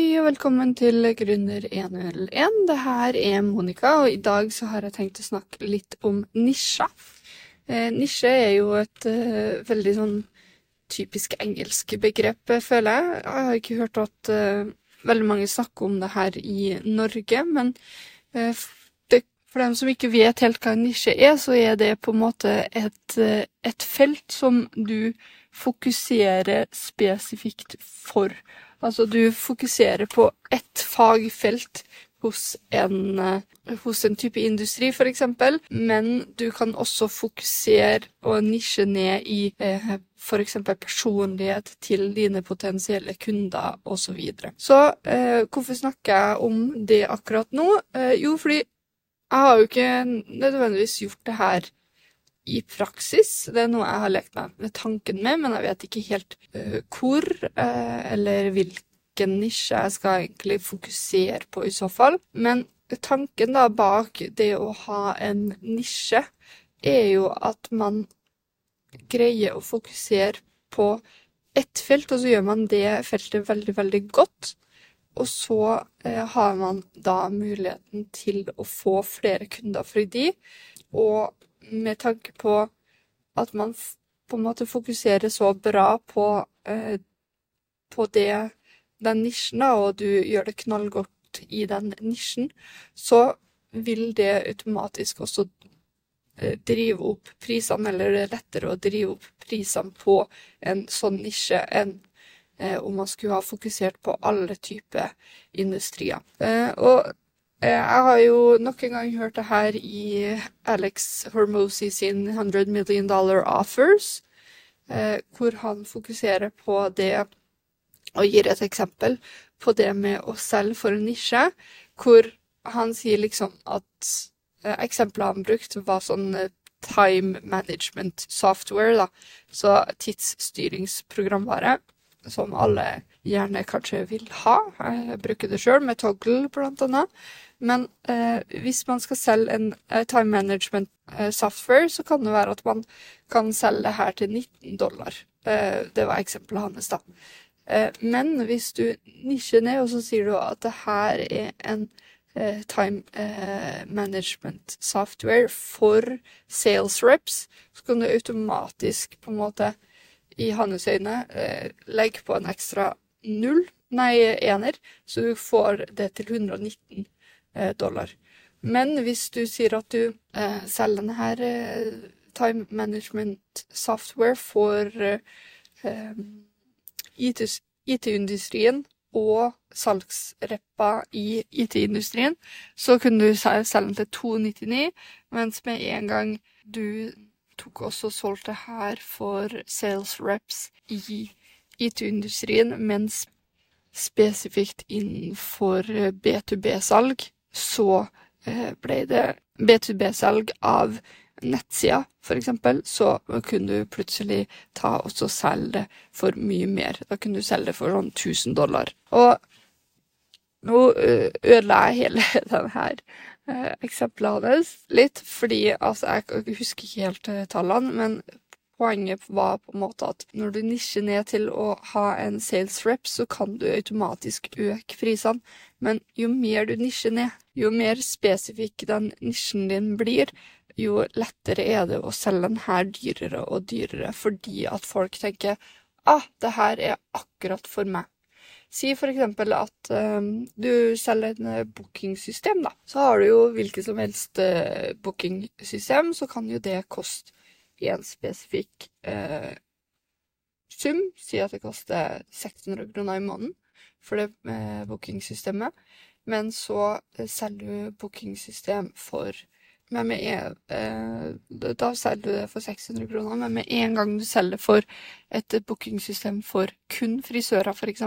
Hei og velkommen til Gründer 101. Det her er Monica, og i dag så har jeg tenkt å snakke litt om nisjer. Eh, nisje er jo et eh, veldig sånn typisk engelsk begrep, føler jeg. Jeg har ikke hørt at eh, veldig mange snakker om det her i Norge, men eh, det, for dem som ikke vet helt hva en nisje er, så er det på en måte et, eh, et felt som du fokuserer spesifikt for. Altså du fokuserer på ett fagfelt hos en, eh, hos en type industri, eksempel, men du kan også fokusere og nisje ned i eh, eksempel personlighet til dine potensielle kunder, osv. Så, videre. så eh, hvorfor snakker jeg om det akkurat nå? Eh, jo, fordi jeg har jo ikke nødvendigvis gjort det her i praksis. Det er noe jeg har lekt meg med tanken med, men jeg vet ikke helt uh, hvor uh, eller hvilken nisje jeg skal egentlig fokusere på i så fall. Men tanken da bak det å ha en nisje er jo at man greier å fokusere på ett felt, og så gjør man det feltet veldig, veldig godt. Og så eh, har man da muligheten til å få flere kunder de, og med tanke på at man på en måte fokuserer så bra på, eh, på det, den nisjen, og du gjør det knallgodt i den nisjen, så vil det automatisk også eh, drive opp prisene, eller det er lettere å drive opp prisene på en sånn nisje enn eh, om man skulle ha fokusert på alle typer industrier. Eh, og jeg har jo nok en gang hørt det her i Alex Hormozy sin 100 million dollar offers, eh, hvor han fokuserer på det og gir et eksempel på det med å selge for en nisje, hvor han sier liksom at eh, eksempelet han brukte, var sånn time management software, da. Så tidsstyringsprogramvare, som alle gjerne kanskje vil ha. Jeg bruker det sjøl, med Toggle annet. Men eh, hvis man skal selge en eh, time management eh, software, så kan det være at man kan selge det her til 19 dollar. Eh, det var eksempelet hans, da. Eh, men hvis du nisjer ned, og så sier du at det her er en eh, time management software for sales reps, så kan du automatisk på en måte i hans øyne legge på en ekstra null, nei, ener, så du får det til 119 Eh, dollar. Men hvis du sier at du eh, selger denne eh, time management software for eh, IT-industrien og salgsreppa i IT-industrien, så kunne du selge den til 299, mens med en gang du tok også og solgte her for sales reps i IT-industrien, mens spesifikt innenfor B2B-salg, så eh, ble det B2B-salg av nettsida, eksempel, så kunne du plutselig ta og selge det for mye mer. Da kunne du selge det for sånn 1000 dollar. Og nå eh, ødela jeg hele denne eh, eksempelet hans litt, fordi altså, jeg husker ikke helt tallene, men poenget var på en måte at når du nisjer ned til å ha en sales rep, så kan du automatisk øke prisene. Men jo mer du nisjer ned, jo mer spesifikk den nisjen din blir, jo lettere er det å selge den her dyrere og dyrere, fordi at folk tenker ah, det her er akkurat for meg. Si for eksempel at um, du selger et uh, bookingsystem, da. Så har du jo hvilket som helst uh, bookingsystem, så kan jo det koste en spesifikk uh, sum. Si at det koster 600 kroner i måneden for det uh, bookingsystemet. Men så eh, selger du bookingsystem for men med en, eh, Da selger du det for 600 kroner, men med en gang du selger for et bookingsystem for kun frisører, f.eks.,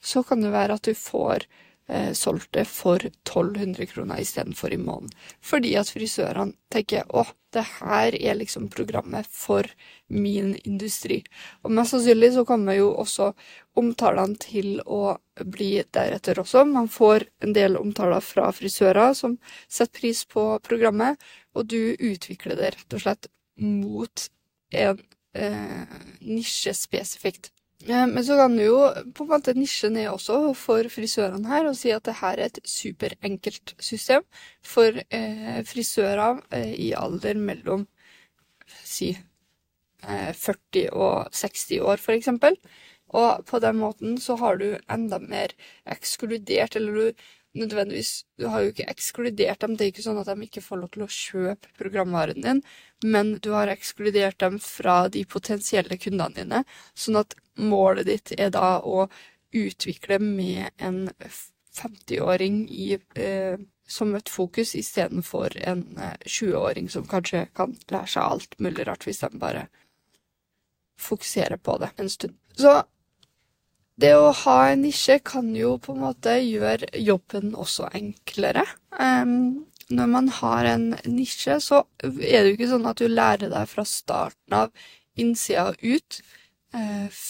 så kan det være at du får eh, solgt det for 1200 kroner istedenfor i måneden. Fordi at frisørene tenker å, det her er liksom programmet for min industri. Og mest sannsynlig så kommer jo også omtalene til å bli deretter også. Man får en del omtaler fra frisører som setter pris på programmet, og du utvikler det rett og slett mot en eh, nisje spesifikt. Eh, men så kan du jo på en måte nisje ned også for frisørene her og si at det her er et superenkelt system for eh, frisører eh, i alder mellom si eh, 40 og 60 år, eksempel. Og på den måten så har du enda mer ekskludert, eller du nødvendigvis Du har jo ikke ekskludert dem, det er ikke sånn at de ikke får lov til å kjøpe programvaren din, men du har ekskludert dem fra de potensielle kundene dine, sånn at målet ditt er da å utvikle med en 50-åring eh, som et fokus, istedenfor en 20-åring eh, som kanskje kan lære seg alt mulig rart hvis de bare fokuserer på det en stund. Så det å ha en nisje kan jo på en måte gjøre jobben også enklere. Um, når man har en nisje, så er det jo ikke sånn at du lærer deg fra starten av innsida ut eh,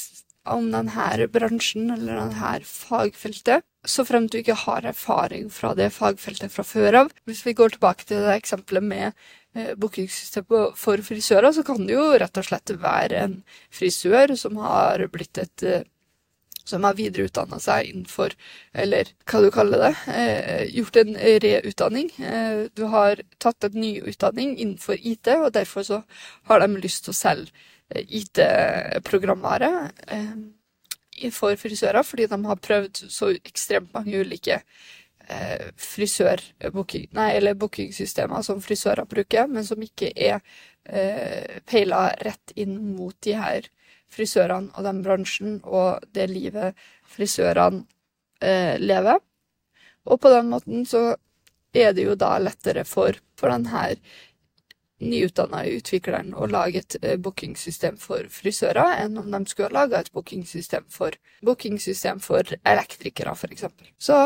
om denne bransjen eller denne fagfeltet, så fremt du ikke har erfaring fra det fagfeltet fra før av. Hvis vi går tilbake til det eksempelet med eh, bookingsystemet for frisører, så kan det jo rett og slett være en frisør som har blitt et eh, som har videreutdanna seg innenfor, eller hva du kaller det, eh, gjort en reutdanning. Eh, du har tatt en ny utdanning innenfor IT, og derfor så har de lyst til å selge eh, IT-programvare eh, for frisører, fordi de har prøvd så ekstremt mange ulike eh, frisør-booking, nei, eller bookingsystemer som frisører bruker, men som ikke er eh, peila rett inn mot de her frisørene og den bransjen og det livet frisørene eh, lever. Og på den måten så er det jo da lettere for, for denne nyutdanna utvikleren å lage et eh, bookingsystem for frisører, enn om de skulle ha laga et bookingsystem for, bookingsystem for elektrikere, f.eks. Så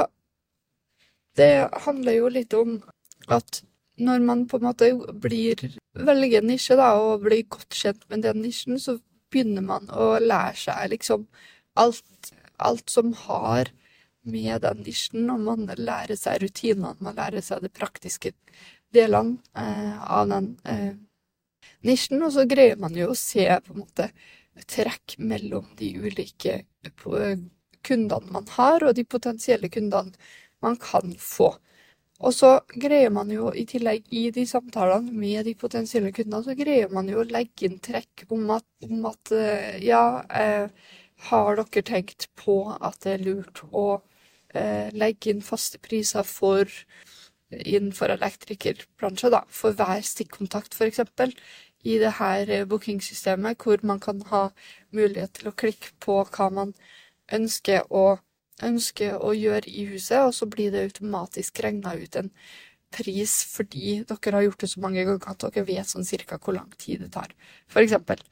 det handler jo litt om at når man på en måte blir velger nisje da, og blir godt kjent med den nisjen, så begynner man å lære seg liksom alt, alt som har med den nisjen, og man lærer seg rutinene, man lærer seg de praktiske delene eh, av den eh, nisjen, og så greier man jo å se på en måte trekk mellom de ulike eh, kundene man har, og de potensielle kundene man kan få. Og så greier man jo i tillegg i de samtalene med de potensielle kundene, så greier man jo å legge inn trekk om at, om at eh, ja, eh, har dere tenkt på at det er lurt å eh, legge inn faste priser for innenfor elektrikerbransjen, da, for hver stikkontakt, f.eks. I det her eh, bookingsystemet, hvor man kan ha mulighet til å klikke på hva man ønsker å ønsker å gjøre i huset, og så blir det automatisk regna ut en pris fordi dere har gjort det så mange ganger at dere vet sånn cirka hvor lang tid det tar, eksempel.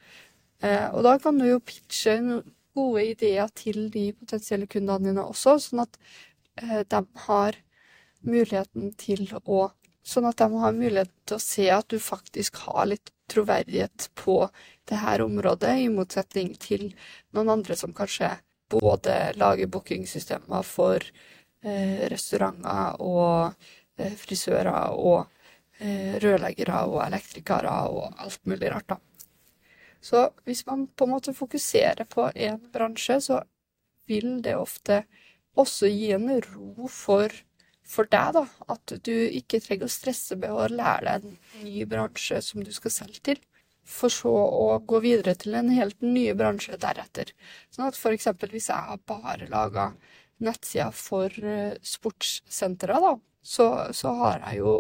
Eh, og da kan du jo pitche gode ideer til de potensielle kundene dine også, sånn at eh, de har muligheten til å Sånn at de har muligheten til å se at du faktisk har litt troverdighet på det her området, i motsetning til noen andre som kanskje både lage bookingsystemer for eh, restauranter og eh, frisører og eh, rørleggere og elektrikere og alt mulig rart, da. Så hvis man på en måte fokuserer på én bransje, så vil det ofte også gi en ro for, for deg, da. At du ikke trenger å stresse med å lære deg en ny bransje som du skal selge til for så å gå videre til en helt ny bransje deretter. Sånn at eksempel hvis jeg har bare laga nettsider for uh, sportssentre, da, så, så, har jeg jo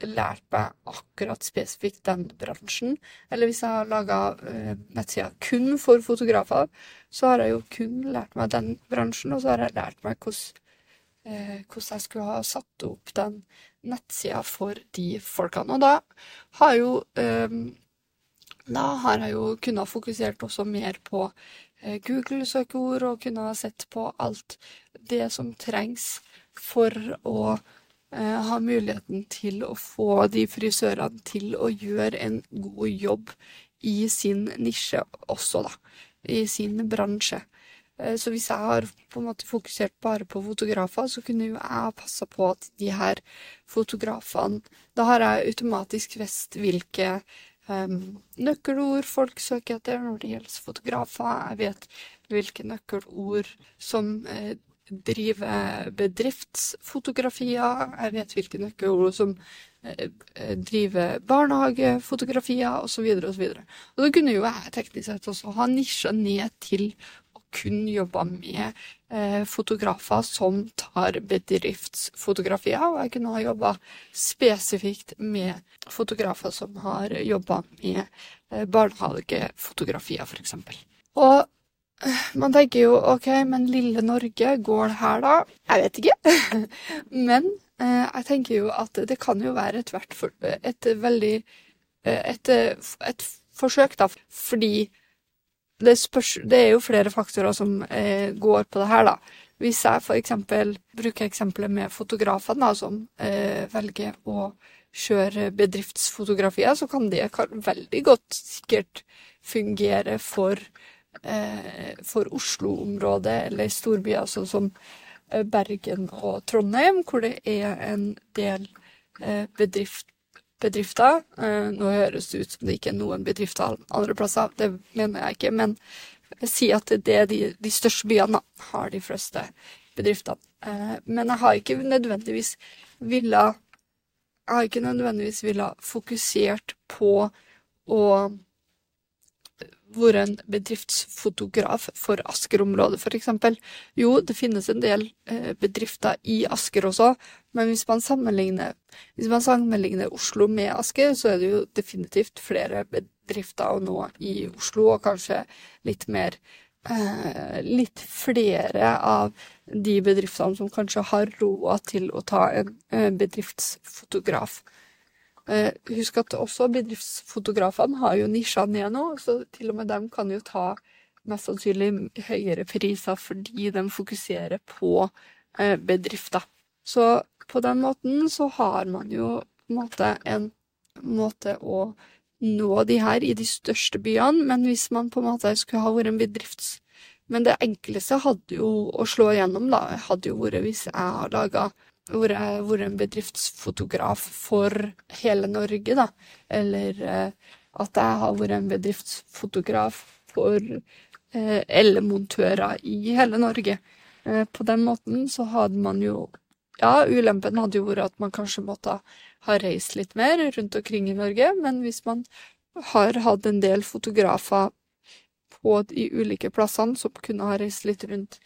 lært meg akkurat spesifikt den bransjen. Eller hvis jeg har laga uh, nettsider kun for fotografer, så har jeg jo kun lært meg den bransjen, og så har jeg lært meg hvordan, uh, hvordan jeg skulle ha satt opp den nettsida for de folkene. Og da har jo uh, da har jeg jo kunnet fokusert også mer på eh, Google-søkeord og kunne sett på alt det som trengs for å eh, ha muligheten til å få de frisørene til å gjøre en god jobb i sin nisje også, da. I sin bransje. Eh, så hvis jeg har på en måte fokusert bare på fotografer, så kunne jo jeg passa på at de her fotografene Da har jeg automatisk visst hvilke nøkkelord folk søker etter når det gjelder fotografer. Jeg vet hvilke nøkkelord som eh, driver bedriftsfotografier. Jeg vet hvilke nøkkelord som eh, eh driver barnehagefotografier, osv., osv. Og, og da kunne jo jeg teknisk sett også ha nisja ned til kun jobba med eh, fotografer som tar bedriftsfotografier, og jeg kunne ha jobba spesifikt med fotografer som har jobba med eh, barnehagefotografier, f.eks. Og eh, man tenker jo OK, men lille Norge, går det her da? Jeg vet ikke. men eh, jeg tenker jo at det kan jo være et, et veldig eh, et, et forsøk, da, fordi det, spørs, det, er jo flere faktorer som eh, går på det her, da. Hvis jeg f.eks. bruker eksempelet med fotografene, som eh, velger å kjøre bedriftsfotografier, så kan det veldig godt sikkert fungere for, eh, for Oslo-området eller storbyer sånn som eh, Bergen og Trondheim, hvor det er en del eh, bedrift, bedrifter. Eh, nå høres det ut som det ikke er noen bedrifter andre plasser, det mener jeg ikke. Men jeg sier at det er de, de største byene har de fleste bedriftene. Eh, men jeg har ikke nødvendigvis villa Jeg har ikke nødvendigvis villa fokusert på å vært en bedriftsfotograf for Asker-området, f.eks. Jo, det finnes en del eh, bedrifter i Asker også, men hvis man, hvis man sammenligner Oslo med Asker, så er det jo definitivt flere bedrifter å nå i Oslo, og kanskje litt mer eh, Litt flere av de bedriftene som kanskje har råd til å ta en eh, bedriftsfotograf. Eh, husk at også bedriftsfotografene har jo nisja ned nå, så til og med dem kan jo ta mest sannsynlig høyere priser fordi de fokuserer på eh, bedrifter. Så på den måten så har man jo på en måte en måte å nå de her i de største byene, men hvis man på en måte skulle ha vært en bedrifts... Men det enkleste hadde jo å slå igjennom, da, hadde jo vært hvis jeg har laga vært en bedriftsfotograf for hele Norge, da. Eller eh, at jeg har vært en bedriftsfotograf for eh, elmontører i hele Norge. Eh, på den måten så hadde man jo Ja, ulempen hadde jo vært at man kanskje måtte ha reist litt mer rundt omkring i Norge, men hvis man har hatt en del fotografer på de ulike plassene som kunne ha reist litt rundt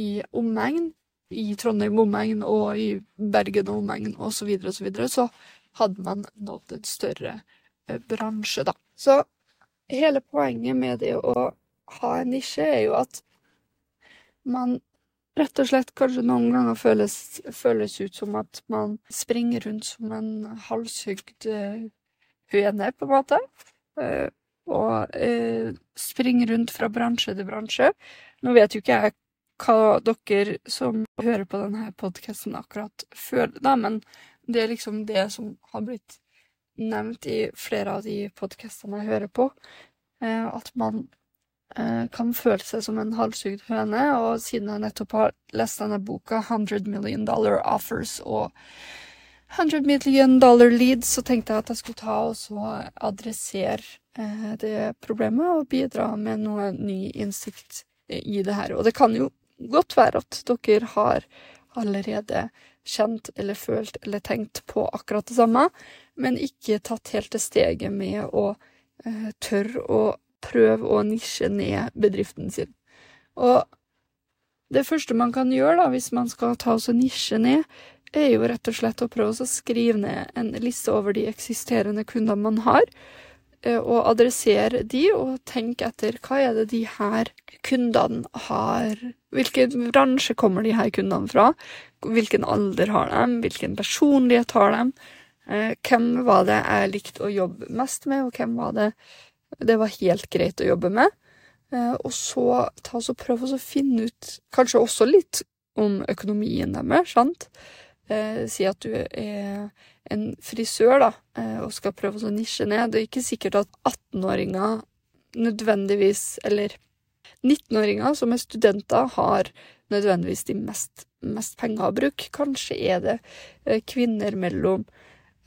i omegn, i Trondheim omegn og i Bergen og omegn osv., så, videre, og så, videre, så hadde man nådd en større eh, bransje, da. Så hele poenget med det å ha en nisje er jo at man rett og slett kanskje noen ganger føles, føles ut som at man springer rundt som en halshugd uh, høne, på en måte. Uh, og springer rundt fra bransje til bransje. Nå vet jo ikke jeg hva dere som hører på denne podkasten akkurat føler, da, men det er liksom det som har blitt nevnt i flere av de podkastene jeg hører på, eh, at man eh, kan føle seg som en halshugd høne, og siden jeg nettopp har lest denne boka, 100 Million Dollar Offers og 100 Million Dollar Leads, så tenkte jeg at jeg skulle ta og adressere eh, det problemet og bidra med noe ny innsikt i det her. Og det kan jo godt være at dere har allerede kjent eller følt eller tenkt på akkurat det samme, men ikke tatt helt det steget med å eh, tørre å prøve å nisje ned bedriften sin. Og det første man kan gjøre da, hvis man skal ta oss og nisje ned, er jo rett og slett å prøve å skrive ned en liste over de eksisterende kundene man har, og adressere de, og tenke etter hva er det de her kundene har Hvilken bransje kommer de her kundene fra? Hvilken alder har de? Hvilken personlighet har de? Eh, hvem var det jeg likte å jobbe mest med, og hvem var det det var helt greit å jobbe med? Eh, og så ta og prøve å finne ut kanskje også litt om økonomien deres, sant? Si at du er en frisør da, eh, og skal prøve å nisje ned. Det er ikke sikkert at 18-åringer nødvendigvis, eller 19-åringer som er studenter, har nødvendigvis de mest, mest penger å bruke. Kanskje er det eh, kvinner mellom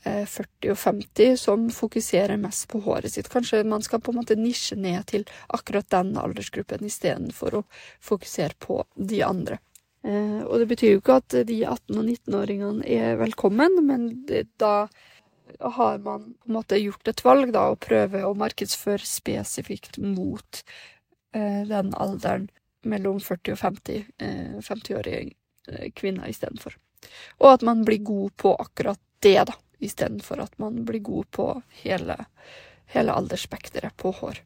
40 og 50 som fokuserer mest på håret sitt. Kanskje man skal på en måte nisje ned til akkurat den aldersgruppen istedenfor å fokusere på de andre. Eh, og det betyr jo ikke at de 18- og 19-åringene er velkommen, men da har man på en måte gjort et valg da, og prøver å markedsføre spesifikt mot eh, den alderen mellom 40 og 50, eh, 50-årige eh, kvinner istedenfor. Og at man blir god på akkurat det, da, istedenfor at man blir god på hele, hele aldersspekteret på hår.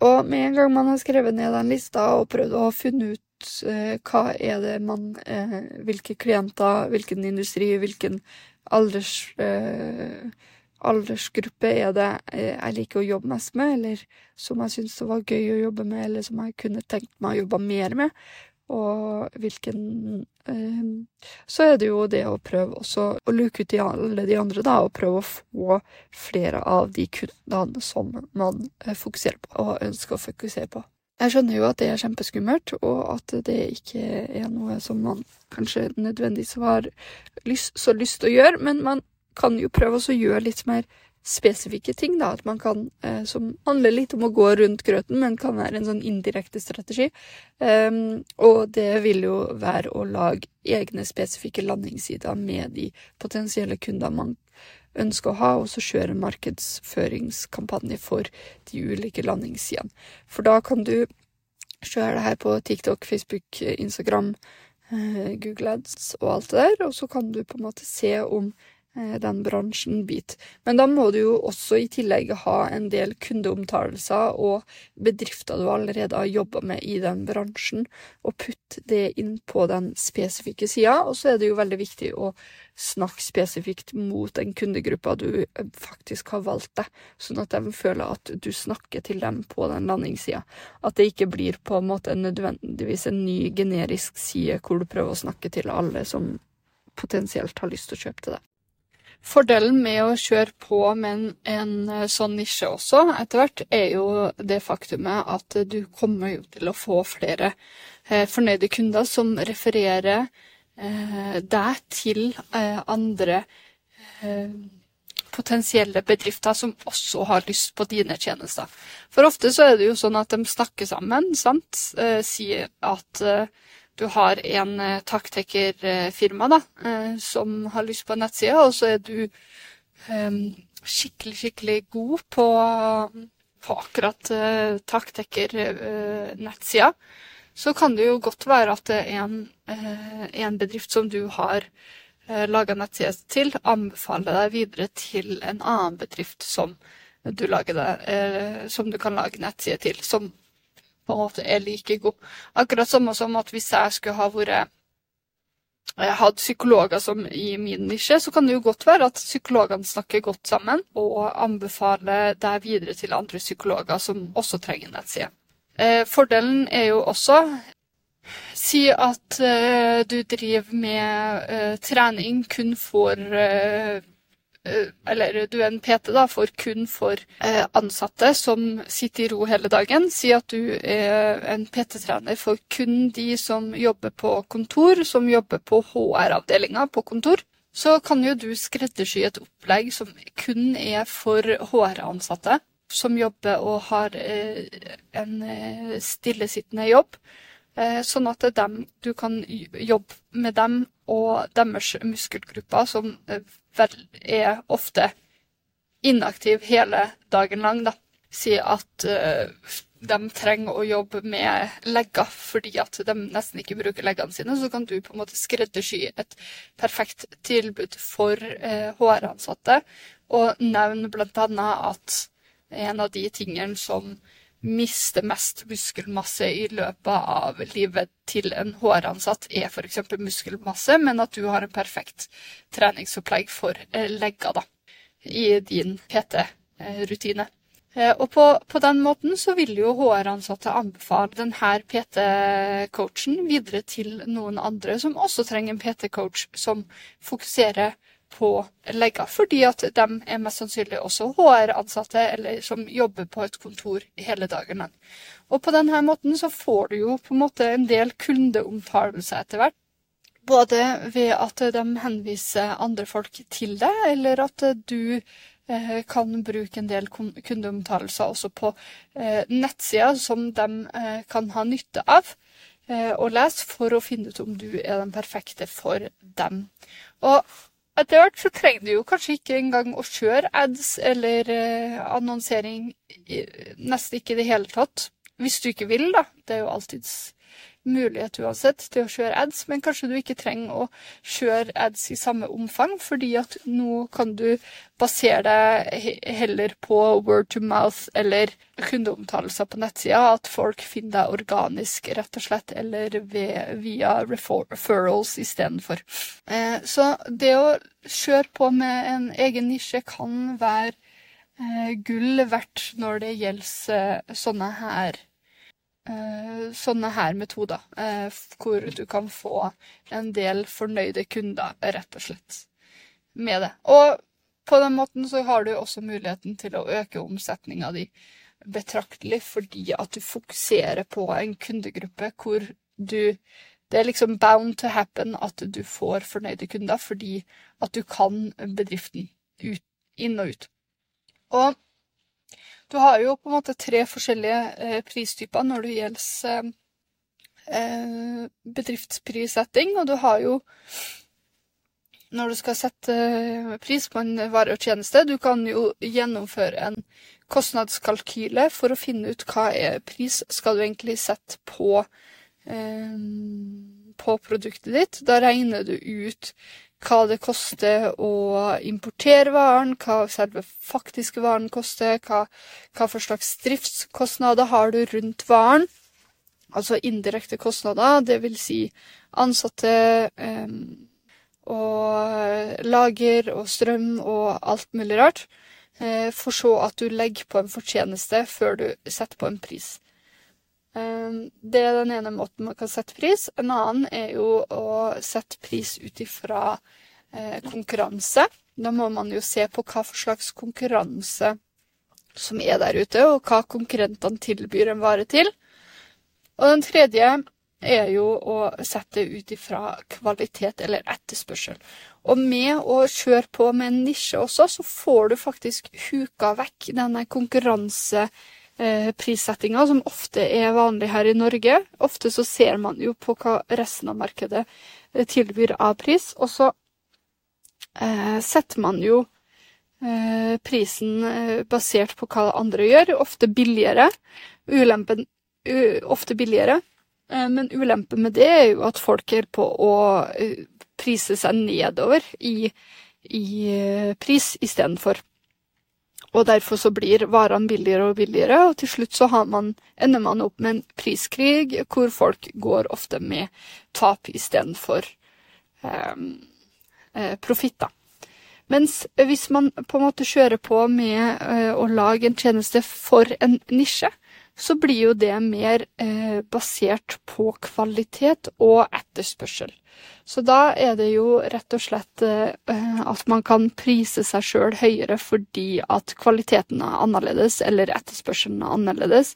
Og med en gang man har skrevet ned den lista og prøvd å ha funnet ut eh, hva er det man eh, Hvilke klienter, hvilken industri, hvilken alders, eh, aldersgruppe er det eh, jeg liker å jobbe mest med, eller som jeg syns var gøy å jobbe med, eller som jeg kunne tenkt meg å jobbe mer med, og hvilken eh, Så er det jo det å prøve også å luke ut i alle de andre, da, og prøve å få flere av de kundene som man fokuserer på, og ønsker å fokusere på. Jeg skjønner jo at det er kjempeskummelt, og at det ikke er noe som man kanskje nødvendigvis har lyst, så lyst til å gjøre, men man kan jo prøve å gjøre litt mer spesifikke ting, da, at man kan, eh, som handler litt om å gå rundt grøten, men kan være en sånn indirekte strategi. Um, og det vil jo være å lage egne spesifikke landingssider med de potensielle kundene man ønsker å ha, og så kjøre en markedsføringskampanje for de ulike landingssidene. For da kan du kjøre det her på TikTok, Facebook, Instagram, eh, Google Ads og alt det der, og så kan du på en måte se om den bransjen bit. Men da må du jo også i tillegg ha en del kundeomtalelser og bedrifter du allerede har jobba med i den bransjen, og putte det inn på den spesifikke sida. Og så er det jo veldig viktig å snakke spesifikt mot den kundegruppa du eh, faktisk har valgt deg, sånn at de føler at du snakker til dem på den landingssida. At det ikke blir på en måte nødvendigvis en ny generisk side hvor du prøver å snakke til alle som potensielt har lyst til å kjøpe til deg. Fordelen med å kjøre på med en, en sånn nisje også, etter hvert, er jo det faktumet at du kommer jo til å få flere eh, fornøyde kunder som refererer eh, deg til eh, andre eh, potensielle bedrifter som også har lyst på dine tjenester. For ofte så er det jo sånn at de snakker sammen, sant, eh, sier at du har en eh, taktekkerfirma da, eh, som har lyst på en og så er du eh, skikkelig, skikkelig god på, på akkurat taktekkernettsida, så kan det jo godt være at en, en bedrift som du har laga nettside til, anbefaler deg videre til en annen bedrift som du, eh, som du kan lage nettside til, som på en måte er like god. Akkurat samme som at hvis jeg skulle ha vært hatt psykologer som i min nisje, så kan det jo godt være at psykologene snakker godt sammen og anbefaler deg videre til andre psykologer som også trenger nettside. Eh, fordelen er jo også Si at uh, du driver med trening kun for Eh, eller du er en PT da, for kun for eh, ansatte som sitter i ro hele dagen. Si at du er en PT-trener for kun de som jobber på kontor, som jobber på HR-avdelinga på kontor. Så kan jo du skreddersy et opplegg som kun er for HR-ansatte som jobber og har eh, en stillesittende jobb. Sånn at dem, du kan jobbe med dem og deres muskelgrupper, som er ofte inaktiv hele dagen lang, da. Si at uh, de trenger å jobbe med legger fordi at de nesten ikke bruker leggene sine, så kan du på en måte skreddersy et perfekt tilbud for uh, HR-ansatte, og nevne annet at en av de tingene som mister mest muskelmasse i løpet av livet til en HR-ansatt, er f.eks. muskelmasse, men at du har en perfekt treningsopplegg for eh, legger da, i din PT-rutine. Eh, og på, på, den måten så vil jo HR-ansatte anbefale denne PT-coachen videre til noen andre som også trenger en PT-coach som fokuserer på legger, fordi at de er mest sannsynlig også HR-ansatte eller som jobber på et kontor hele dagen. Og på denne måten så får du jo på en måte en del kundeomtalelse etter hvert. Både ved at de henviser andre folk til deg, eller at du eh, kan bruke en del kundeomtalelser også på eh, nettsider som de eh, kan ha nytte av å lese for å finne ut om du er den perfekte for dem. Og etter hvert så trenger du jo kanskje ikke engang å kjøre ads eller annonsering nesten ikke i det hele tatt. Hvis du ikke vil, da. Det er jo alltids mulighet uansett til å kjøre ads, men kanskje du ikke trenger å kjøre ads i samme omfang, fordi at nå kan du basere deg heller på word to mouth eller kundeomtalelser på nettsida, at folk finner deg organisk, rett og slett, eller ved, via referrals istedenfor. Eh, så det å kjøre på med en egen nisje kan være eh, gull verdt når det gjelder eh, sånne her sånne her metoder, eh, hvor du kan få en del fornøyde kunder, rett og slett, med det. Og på den måten så har du også muligheten til å øke omsetninga di betraktelig, fordi at du fokuserer på en kundegruppe hvor du Det er liksom bound to happen at du får fornøyde kunder, fordi at du kan bedriften ut, inn og ut. Og du har jo på en måte tre forskjellige eh, pristyper når det gjelder eh, bedriftsprissetting, og du har jo når du skal sette eh, pris på en vare og tjeneste, du kan jo gjennomføre en kostnadskalkyle for å finne ut hva er pris skal du egentlig sette på, eh, på produktet ditt. Da regner du ut hva det koster å importere varen, hva selve faktiske varen koster, hva, hva for slags driftskostnader har du rundt varen. Altså indirekte kostnader, vil si ansatte eh, og lager og strøm og alt mulig rart. Eh, for så at du legger på en fortjeneste før du setter på en pris. Eh, det er den ene måten man kan sette pris. En annen er jo å sette pris ut ifra eh, konkurranse. Da må man jo se på hva for slags konkurranse som er der ute, og hva konkurrentene tilbyr en vare til. Og den tredje er jo å sette ut ifra kvalitet eller etterspørsel. Og med å kjøre på med en nisje også, så får du faktisk huka vekk denne konkurranseprissettinga, som ofte er vanlig her i Norge. Ofte så ser man jo på hva resten av markedet tilbyr av pris, og så eh, setter man jo eh, prisen eh, basert på hva andre gjør, ofte billigere. Ulempen ofte billigere. Eh, men ulempen med det er jo at folk er på å eh, prise seg nedover i, i pris istedenfor. Og derfor så blir varene billigere og billigere, og til slutt så man, ender man opp med en priskrig hvor folk går ofte med tap istedenfor um, eh, profitt, da. Mens hvis man på en måte kjører på med eh, å lage en tjeneste for en nisje, så blir jo det mer eh, basert på kvalitet og etterspørsel. Så da er det jo rett og slett eh, at man kan prise seg sjøl høyere fordi at kvaliteten er annerledes, eller etterspørselen er annerledes.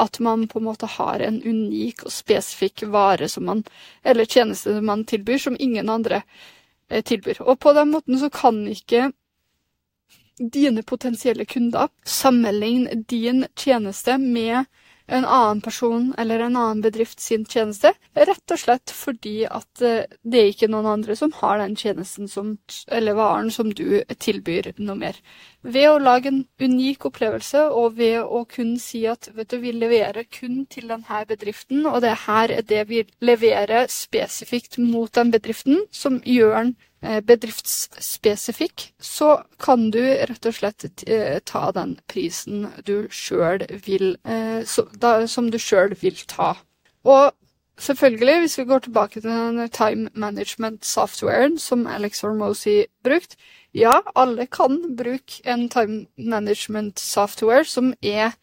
At man på en måte har en unik og spesifikk vare man, eller tjeneste man tilbyr, som ingen andre Eh, tilbyr. Og på den måten så kan ikke dine potensielle kunder sammenligne din tjeneste med en annen person eller en annen bedrift sin tjeneste, rett og slett fordi at eh, det er ikke noen andre som har den tjenesten som, eller varen som du tilbyr noe mer. Ved å lage en unik opplevelse, og ved å kun si at vet du, vi leverer kun til denne bedriften, og det her er det vi leverer spesifikt mot den bedriften, som gjør den bedriftsspesifikk, så kan du rett og slett eh, ta den prisen du sjøl vil eh, Som du sjøl vil ta. Og selvfølgelig, hvis vi går tilbake til den time management-softwaren som Alex Hormozy brukte Ja, alle kan bruke en time management-software som,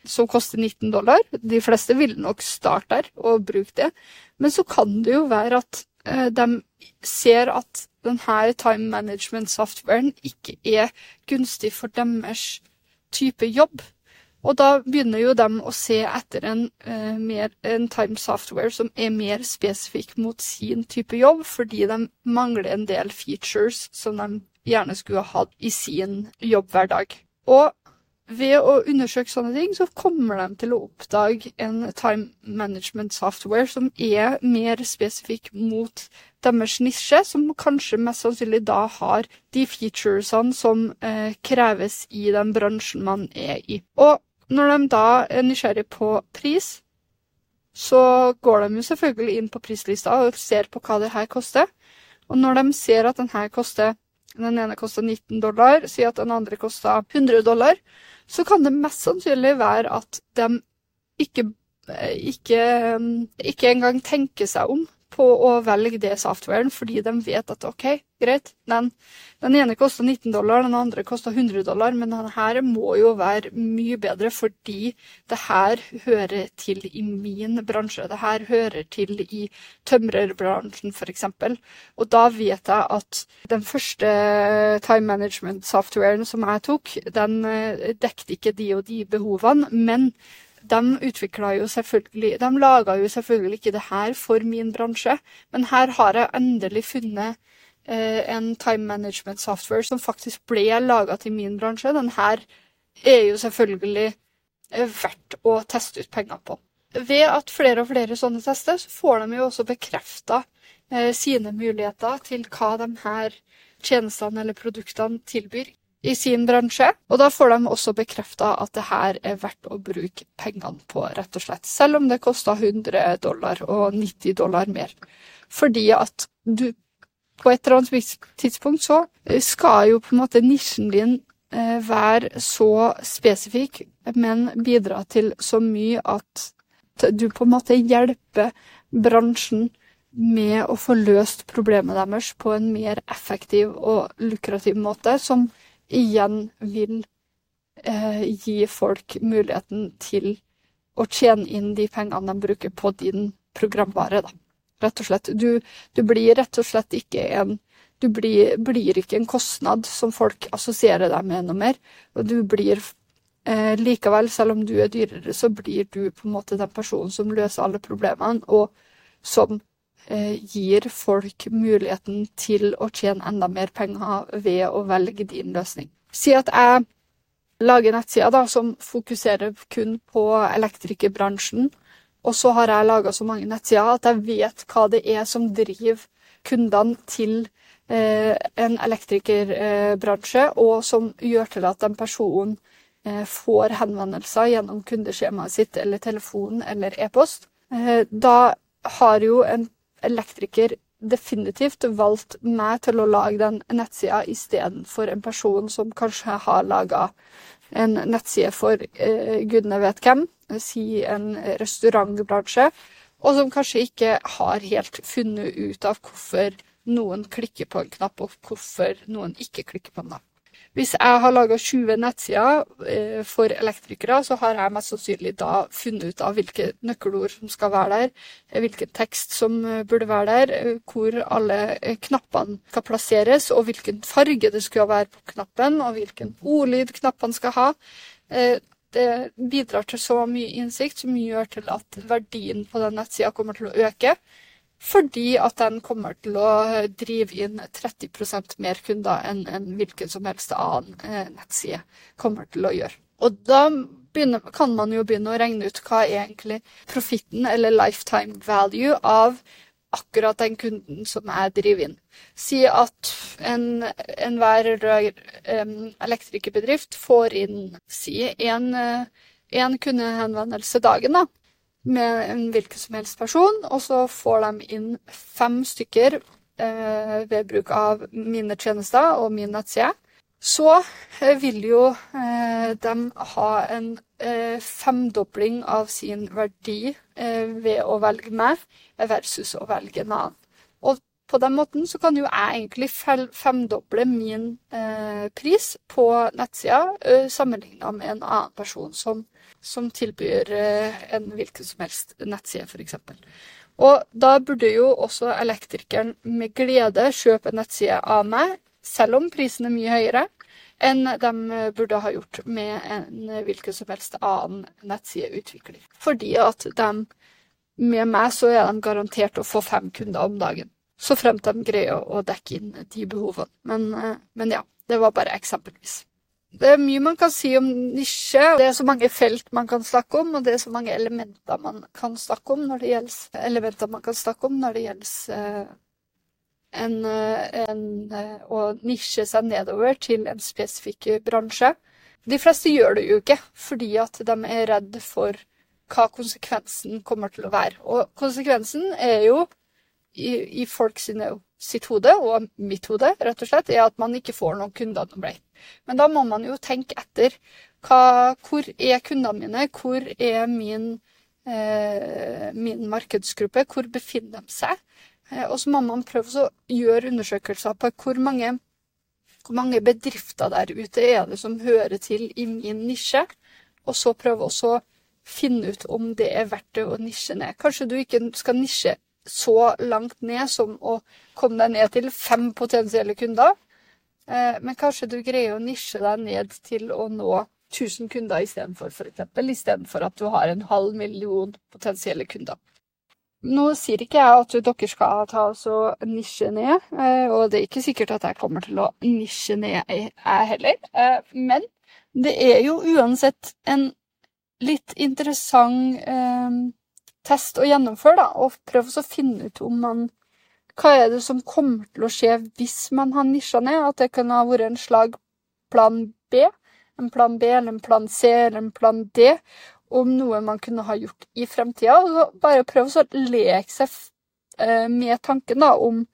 som koster 19 dollar. De fleste vil nok starte der og bruke det. Men så kan det jo være at de ser at denne time management-softwaren ikke er gunstig for deres type jobb. Og da begynner jo de å se etter en, uh, mer, en time software som er mer spesifikk mot sin type jobb, fordi de mangler en del features som de gjerne skulle ha hatt i sin jobbhverdag. Og ved å undersøke sånne ting, så kommer de til å oppdage en time management software som er mer spesifikk mot deres nisje, som kanskje mest sannsynlig da har de featuresene som eh, kreves i den bransjen man er i. Og når de da er nysgjerrig på pris, så går de jo selvfølgelig inn på prislista og ser på hva det her koster. Og når de ser at den her koster den ene koster 19 dollar, sier at den andre koster 100 dollar, så kan det mest sannsynlig være at de ikke, ikke, ikke engang tenker seg om på å velge det softwaren, fordi de vet at OK, greit, den, den ene koster 19 dollar, den andre koster 100 dollar, men denne her må jo være mye bedre fordi det her hører til i min bransje. Det her hører til i tømrerbransjen, f.eks. Og da vet jeg at den første time management-softwaren som jeg tok, den eh, dekket ikke de og de behovene, men de utvikla jo selvfølgelig De laga jo selvfølgelig ikke det her for min bransje, men her har jeg endelig funnet eh, en time management software som faktisk ble laga til min bransje. Den her er jo selvfølgelig eh, verdt å teste ut penger på. Ved at flere og flere sånne tester, så får de jo også bekrefta eh, sine muligheter til hva de her tjenestene eller produktene tilbyr i sin bransje. Og da får de også bekrefta at det her er verdt å bruke pengene på, rett og slett. Selv om det koster 100 dollar og 90 dollar mer. Fordi at du på et eller annet tidspunkt så skal jo på en måte nisjen din eh, være så spesifikk, men bidra til så mye at du på en måte hjelper bransjen med å få løst problemet deres på en mer effektiv og lukrativ måte, som igjen vil eh, gi folk muligheten til å tjene inn de pengene de bruker på din programvare, da. Rett og slett. Du, du blir rett og slett ikke en Du blir, blir, ikke en kostnad som folk assosierer deg med noe mer. Og du blir eh, likevel, selv om du er dyrere, så blir du på en måte den personen som løser alle problemene, og som gir folk muligheten til å tjene enda mer penger ved å velge din løsning. Si at jeg lager nettsider som fokuserer kun på elektrikerbransjen, og så har jeg laga så mange nettsider at jeg vet hva det er som driver kundene til eh, en elektrikerbransje, eh, og som gjør til at den personen eh, får henvendelser gjennom kundeskjemaet sitt eller telefon eller e-post. Eh, da har jo en elektriker definitivt valgt meg til å lage den nettsida istedenfor en person som kanskje har laga en nettside for eh, gudene vet hvem, si en restaurantbransje, og som kanskje ikke har helt funnet ut av hvorfor noen klikker på en knapp, og hvorfor noen ikke klikker på en knapp. Hvis jeg har laga 20 nettsider eh, for elektrikere, så har jeg mest sannsynlig da funnet ut av hvilke nøkkelord som skal være der, eh, hvilken tekst som eh, burde være der, hvor alle knappene skal plasseres, og hvilken farge det skal være på knappen, og hvilken ordlyd knappene skal ha. Det bidrar til så mye innsikt som gjør til at verdien på den nettsida kommer til å øke. Fordi at den kommer til å drive inn 30% mer kunder enn en hvilken som helst annen eh, nettside kommer til å gjøre. Og da begynner, kan man jo begynne å regne ut hva er egentlig profitten eller lifetime value av akkurat den kunden som jeg driver inn. Si at enhver en elektrikerbedrift får inn si en, en kundehenvendelse dagen, da med en hvilken som helst person, og så får de inn fem stykker eh, ved bruk av mine tjenester og min nettside. Så eh, vil jo eh, de ha en eh, femdobling av sin verdi eh, ved å velge meg versus å velge en annen. På den måten så kan jo jeg egentlig femdoble min eh, pris på nettsida sammenligna med en annen person som som tilbyr eh, en hvilken som helst nettside, f.eks. Og da burde jo også elektrikeren med glede kjøpe en nettside av meg, selv om prisen er mye høyere. enn de burde ha gjort med en hvilken som helst annen nettsideutvikler. Fordi at de, med meg så er de garantert å få fem kunder om dagen. Så fremt de greier å dekke inn de behovene. Men, men ja, det var bare eksempelvis. Det er mye man kan si om nisje. Det er så mange felt man kan snakke om, og det er så mange elementer man kan snakke om når det gjelder man kan om når det gjelder eh, en, eh, en, eh, å nisje seg nedover til en spesifikk bransje. De fleste gjør det jo ikke fordi at de er redd for hva konsekvensen kommer til å være. Og konsekvensen er jo i, i folk sine, sitt hode, og mitt hode, rett og slett, er at man ikke får noen kunder noe mer. Men da må man jo tenke etter. Hva, hvor er kundene mine? Hvor er min, eh, min markedsgruppe? Hvor befinner de seg? Eh, og så må man prøve å gjøre undersøkelser på hvor mange, hvor mange bedrifter der ute er det som hører til i min nisje, og så prøve å finne ut om det er verdt det å nisje ned. Kanskje du ikke skal nisje så langt ned som å komme deg ned til fem potensielle kunder. Eh, men kanskje du greier å nisje deg ned til å nå 1000 kunder istedenfor, f.eks. Istedenfor at du har en halv million potensielle kunder. Nå sier ikke jeg at dere skal ta oss og nisje ned, eh, og det er ikke sikkert at jeg kommer til å nisje ned, jeg heller. Eh, men det er jo uansett en litt interessant test og gjennomføre, da, og prøve å finne ut om man Hva er det som kommer til å skje hvis man har nisja ned? At det kunne ha vært en slag plan B, en plan B eller en plan C eller en plan D, om noe man kunne ha gjort i fremtida. Bare prøve å leke seg eh, med tanken da, om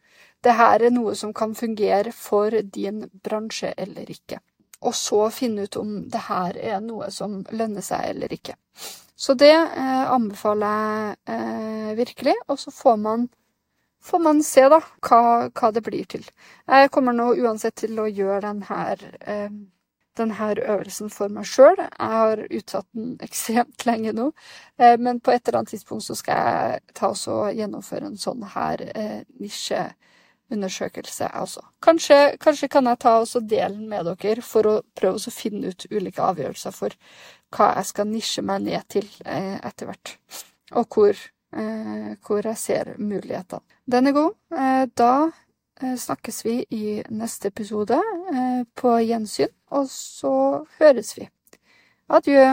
det her er noe som kan fungere for din bransje eller ikke. Og så finne ut om det her er noe som lønner seg eller ikke. Så det eh, anbefaler jeg eh, virkelig. Og så får man, får man se da, hva, hva, det blir til. Jeg kommer nå uansett til å gjøre denne, eh, denne øvelsen for meg sjøl. Jeg har utsatt den ekstremt lenge nå. Eh, men på et eller annet tidspunkt så skal jeg ta og gjennomføre en sånn her eh, undersøkelse, altså. Kanskje, kanskje, kan jeg ta og dele den med dere for å prøve å finne ut ulike avgjørelser for hva jeg skal nisje meg ned til eh, etter hvert, og hvor, eh, hvor, jeg ser mulighetene. Den er god. Eh, da eh, snakkes vi i neste episode eh, på gjensyn, og så høres vi. Adjø.